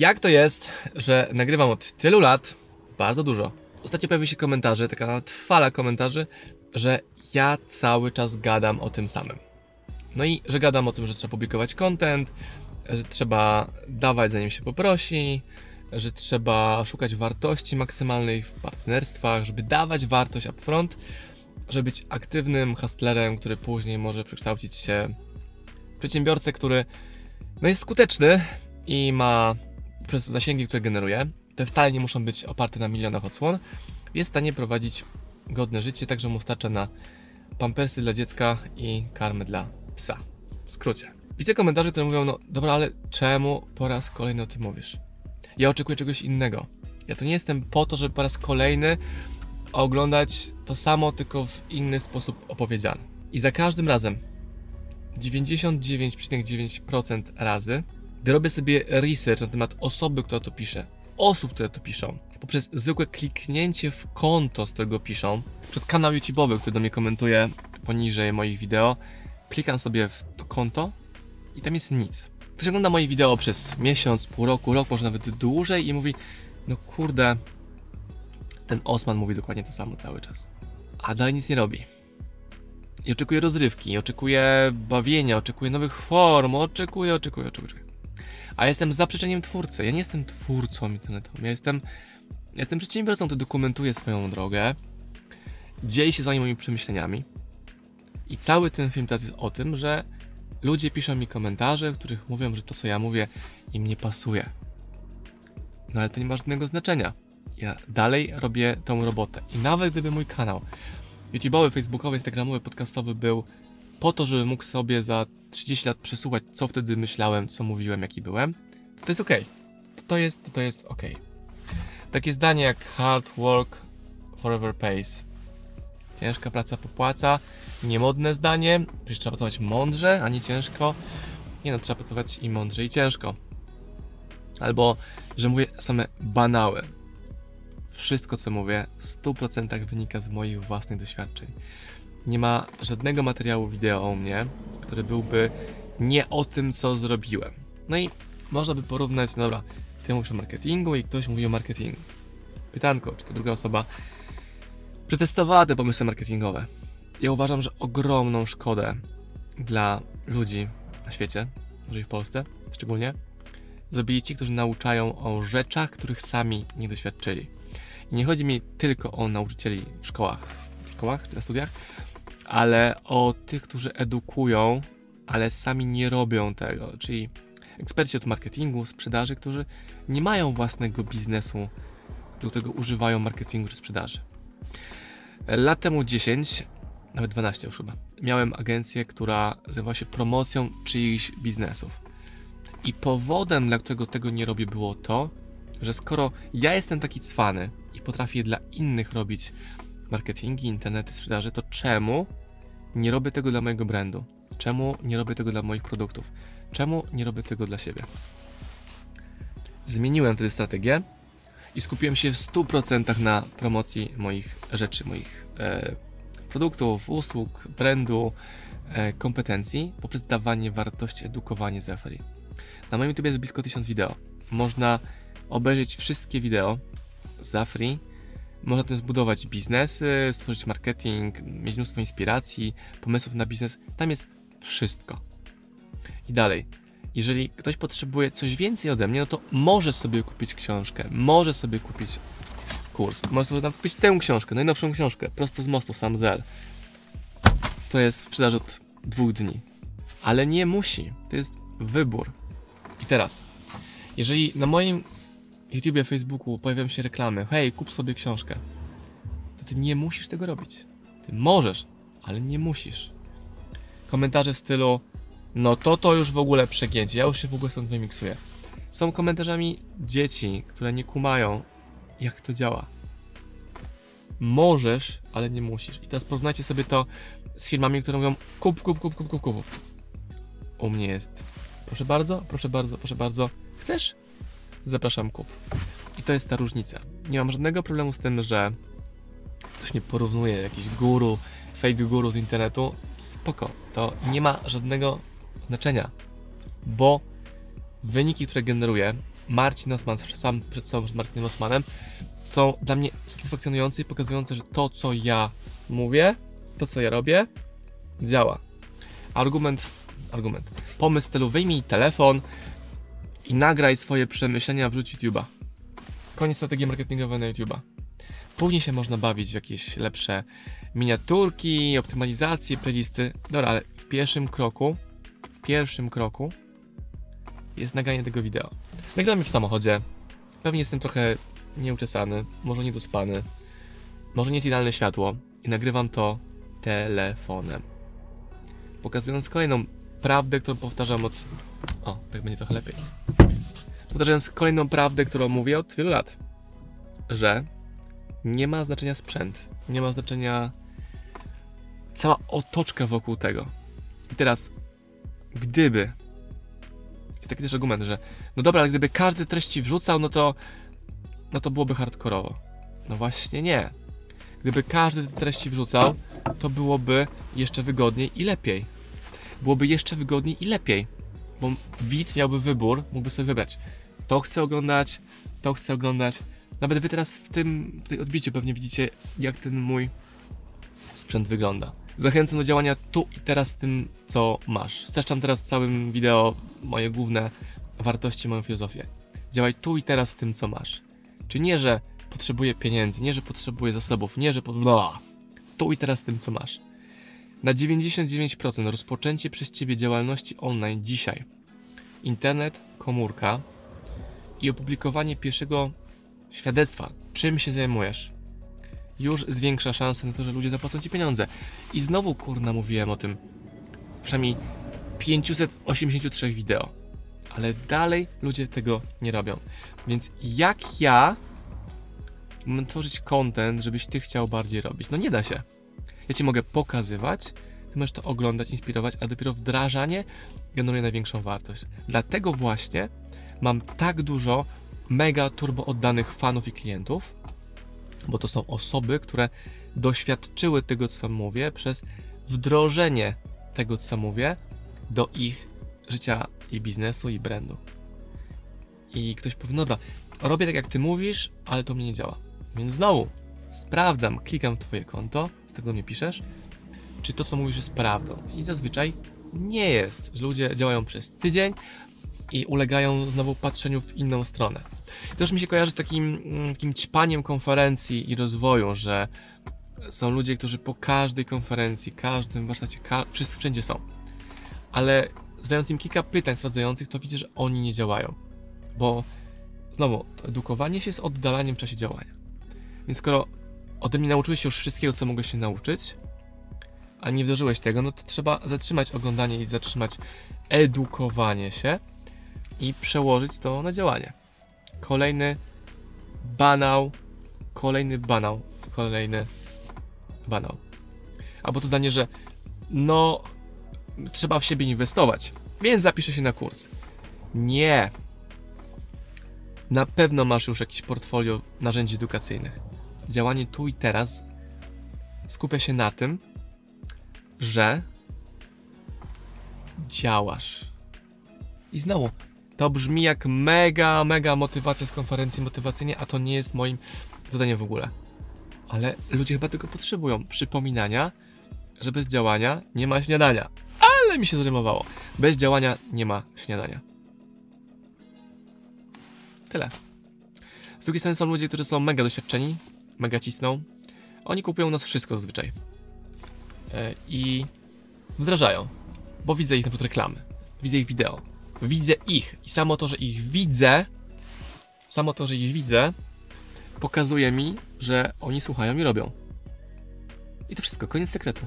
Jak to jest, że nagrywam od tylu lat bardzo dużo? Ostatnio pojawiły się komentarze, taka fala komentarzy, że ja cały czas gadam o tym samym. No i że gadam o tym, że trzeba publikować content, że trzeba dawać zanim się poprosi, że trzeba szukać wartości maksymalnej w partnerstwach, żeby dawać wartość upfront, żeby być aktywnym hustlerem, który później może przekształcić się w przedsiębiorcę, który no jest skuteczny i ma przez zasięgi, które generuje, te wcale nie muszą być oparte na milionach odsłon, jest w stanie prowadzić godne życie, tak że mu starcza na pampersy dla dziecka i karmy dla psa. W skrócie. Widzę komentarze, które mówią, no dobra, ale czemu po raz kolejny o tym mówisz? Ja oczekuję czegoś innego. Ja tu nie jestem po to, żeby po raz kolejny oglądać to samo, tylko w inny sposób opowiedziane. I za każdym razem, 99,9% razy, gdy robię sobie research na temat osoby, która to pisze, osób, które to piszą, poprzez zwykłe kliknięcie w konto, z którego piszą, przed kanał YouTube'owy, który do mnie komentuje poniżej moich wideo, klikam sobie w to konto i tam jest nic. Ktoś ogląda moje wideo przez miesiąc, pół roku, rok, może nawet dłużej i mówi, no kurde, ten Osman mówi dokładnie to samo cały czas. A dalej nic nie robi. I oczekuje rozrywki, oczekuje bawienia, oczekuje nowych form, oczekuje, oczekuje, oczekuje. A jestem zaprzeczeniem twórcy. Ja nie jestem twórcą internetowym. Ja jestem, jestem przedsiębiorcą, który dokumentuje swoją drogę, dzieli się z moimi przemyśleniami. I cały ten film teraz jest o tym, że ludzie piszą mi komentarze, w których mówią, że to, co ja mówię, im nie pasuje. No ale to nie ma żadnego znaczenia. Ja dalej robię tą robotę. I nawet gdyby mój kanał YouTube'owy, Facebookowy, Instagramowy, podcastowy był po to, żeby mógł sobie za 30 lat przesłuchać, co wtedy myślałem, co mówiłem, jaki byłem, to to jest ok. To, jest, to jest ok. Takie zdanie jak hard work forever pays. Ciężka praca popłaca. Niemodne zdanie. Przecież trzeba pracować mądrze, a nie ciężko. Nie no, trzeba pracować i mądrze, i ciężko. Albo, że mówię same banały. Wszystko, co mówię, w 100% wynika z moich własnych doświadczeń. Nie ma żadnego materiału wideo o mnie, który byłby nie o tym, co zrobiłem. No i można by porównać, no dobra, ty mówisz o marketingu i ktoś mówi o marketingu. Pytanko, czy ta druga osoba przetestowała te pomysły marketingowe. Ja uważam, że ogromną szkodę dla ludzi na świecie, może i w Polsce szczególnie, zrobili ci, którzy nauczają o rzeczach, których sami nie doświadczyli. I nie chodzi mi tylko o nauczycieli w szkołach, w szkołach czy na studiach, ale o tych, którzy edukują, ale sami nie robią tego, czyli eksperci od marketingu, sprzedaży, którzy nie mają własnego biznesu, do którego używają marketingu czy sprzedaży. Lat temu 10, nawet 12 już chyba, miałem agencję, która zajmowała się promocją czyichś biznesów. I powodem, dla którego tego nie robię, było to, że skoro ja jestem taki cwany i potrafię dla innych robić marketingi, internety, sprzedaży, to czemu nie robię tego dla mojego brandu? Czemu nie robię tego dla moich produktów? Czemu nie robię tego dla siebie? Zmieniłem wtedy strategię i skupiłem się w 100% na promocji moich rzeczy, moich e, produktów, usług, brandu, e, kompetencji poprzez dawanie wartości, edukowanie Zefri. Na moim YouTube jest blisko 1000 wideo. Można obejrzeć wszystkie wideo za free. Można tym zbudować biznesy, stworzyć marketing, mieć mnóstwo inspiracji, pomysłów na biznes. Tam jest wszystko. I dalej, jeżeli ktoś potrzebuje coś więcej ode mnie, no to może sobie kupić książkę, może sobie kupić kurs, może sobie nawet kupić tę książkę, najnowszą książkę, prosto z mostu, sam Zel. To jest w sprzedaży od dwóch dni. Ale nie musi. To jest wybór. I teraz, jeżeli na moim YouTubie, Facebooku pojawiają się reklamy, hej, kup sobie książkę, to ty nie musisz tego robić. Ty możesz, ale nie musisz. Komentarze w stylu, no to to już w ogóle przegięcie, ja już się w ogóle stąd wymiksuję. Są komentarzami dzieci, które nie kumają, jak to działa. Możesz, ale nie musisz. I teraz porównajcie sobie to z firmami, które mówią kup, kup, kup, kup, kup, kup. U mnie jest proszę bardzo, proszę bardzo, proszę bardzo. Chcesz? Zapraszam, kup. I to jest ta różnica. Nie mam żadnego problemu z tym, że ktoś nie porównuje jakiś guru, fake guru z internetu. Spoko. To nie ma żadnego znaczenia, bo wyniki, które generuję, Marcin Osman, sam przed sobą z Marcinem Osmanem, są dla mnie satysfakcjonujące i pokazujące, że to, co ja mówię, to, co ja robię, działa. Argument, argument. Pomysł w stylu wyjmij telefon i nagraj swoje przemyślenia, wrzuć YouTube'a. Koniec strategii marketingowej na YouTube'a. Później się można bawić w jakieś lepsze miniaturki, optymalizacje, playlisty. Dobra, ale w pierwszym kroku, w pierwszym kroku jest nagranie tego wideo. Nagramy w samochodzie. Pewnie jestem trochę nieuczesany, może niedospany, może nie jest idealne światło i nagrywam to telefonem. Pokazując kolejną prawdę, którą powtarzam od... O, tak będzie trochę lepiej. Powtarzając kolejną prawdę, którą mówię od wielu lat. Że nie ma znaczenia sprzęt, nie ma znaczenia cała otoczka wokół tego. I teraz, gdyby jest taki też argument, że no dobra, ale gdyby każdy treści wrzucał, no to no to byłoby hardkorowo. No właśnie nie. Gdyby każdy te treści wrzucał, to byłoby jeszcze wygodniej i lepiej. Byłoby jeszcze wygodniej i lepiej. Bo widz miałby wybór, mógłby sobie wybrać. To chcę oglądać, to chcę oglądać. Nawet wy teraz w tym tutaj odbiciu pewnie widzicie, jak ten mój sprzęt wygląda. Zachęcam do działania tu i teraz z tym, co masz. Streszczam teraz całym wideo moje główne wartości, moją filozofię. Działaj tu i teraz z tym, co masz. Czy nie, że potrzebuję pieniędzy, nie, że potrzebuję zasobów, nie, że... Po... Bla. Tu i teraz z tym, co masz. Na 99% rozpoczęcie przez Ciebie działalności online dzisiaj. Internet, komórka i opublikowanie pierwszego świadectwa, czym się zajmujesz, już zwiększa szanse na to, że ludzie zapłacą Ci pieniądze. I znowu, kurna, mówiłem o tym. Przynajmniej 583 wideo. Ale dalej ludzie tego nie robią. Więc jak ja mam tworzyć content, żebyś Ty chciał bardziej robić? No nie da się. Ja Ci mogę pokazywać, Ty możesz to oglądać, inspirować, a dopiero wdrażanie generuje największą wartość. Dlatego właśnie mam tak dużo mega turbo oddanych fanów i klientów, bo to są osoby, które doświadczyły tego, co mówię, przez wdrożenie tego, co mówię, do ich życia i biznesu i brandu. I ktoś powie, no dobra, robię tak jak ty mówisz, ale to mnie nie działa. Więc znowu sprawdzam, klikam w twoje konto, z tego do mnie piszesz, czy to, co mówisz, jest prawdą. I zazwyczaj nie jest, że ludzie działają przez tydzień i ulegają znowu patrzeniu w inną stronę. To też mi się kojarzy z takim, mm, takim ćpaniem konferencji i rozwoju, że są ludzie, którzy po każdej konferencji, każdym warsztacie, ka wszyscy wszędzie są. Ale zadając im kilka pytań sprawdzających, to widzę, że oni nie działają. Bo znowu, to edukowanie się jest oddalaniem w czasie działania. Więc skoro ode mnie nauczyłeś się już wszystkiego, co mogłeś się nauczyć, a nie wdrożyłeś tego, no to trzeba zatrzymać oglądanie i zatrzymać edukowanie się i przełożyć to na działanie. Kolejny banał, kolejny banał, kolejny banał. Albo to zdanie, że no, trzeba w siebie inwestować, więc zapiszę się na kurs. Nie. Na pewno masz już jakieś portfolio narzędzi edukacyjnych. Działanie tu i teraz skupia się na tym, że działasz. I znowu, to brzmi jak mega, mega motywacja z konferencji motywacyjnej, a to nie jest moim zadaniem w ogóle. Ale ludzie chyba tego potrzebują. Przypominania, że bez działania nie ma śniadania. Ale mi się zrymowało. Bez działania nie ma śniadania. Tyle. Z drugiej strony są ludzie, którzy są mega doświadczeni, mega cisną. Oni kupują u nas wszystko zazwyczaj. E, I wdrażają. Bo widzę ich na przykład reklamy. Widzę ich wideo. Widzę ich. I samo to, że ich widzę, samo to, że ich widzę, pokazuje mi, że oni słuchają i robią. I to wszystko, koniec sekretu.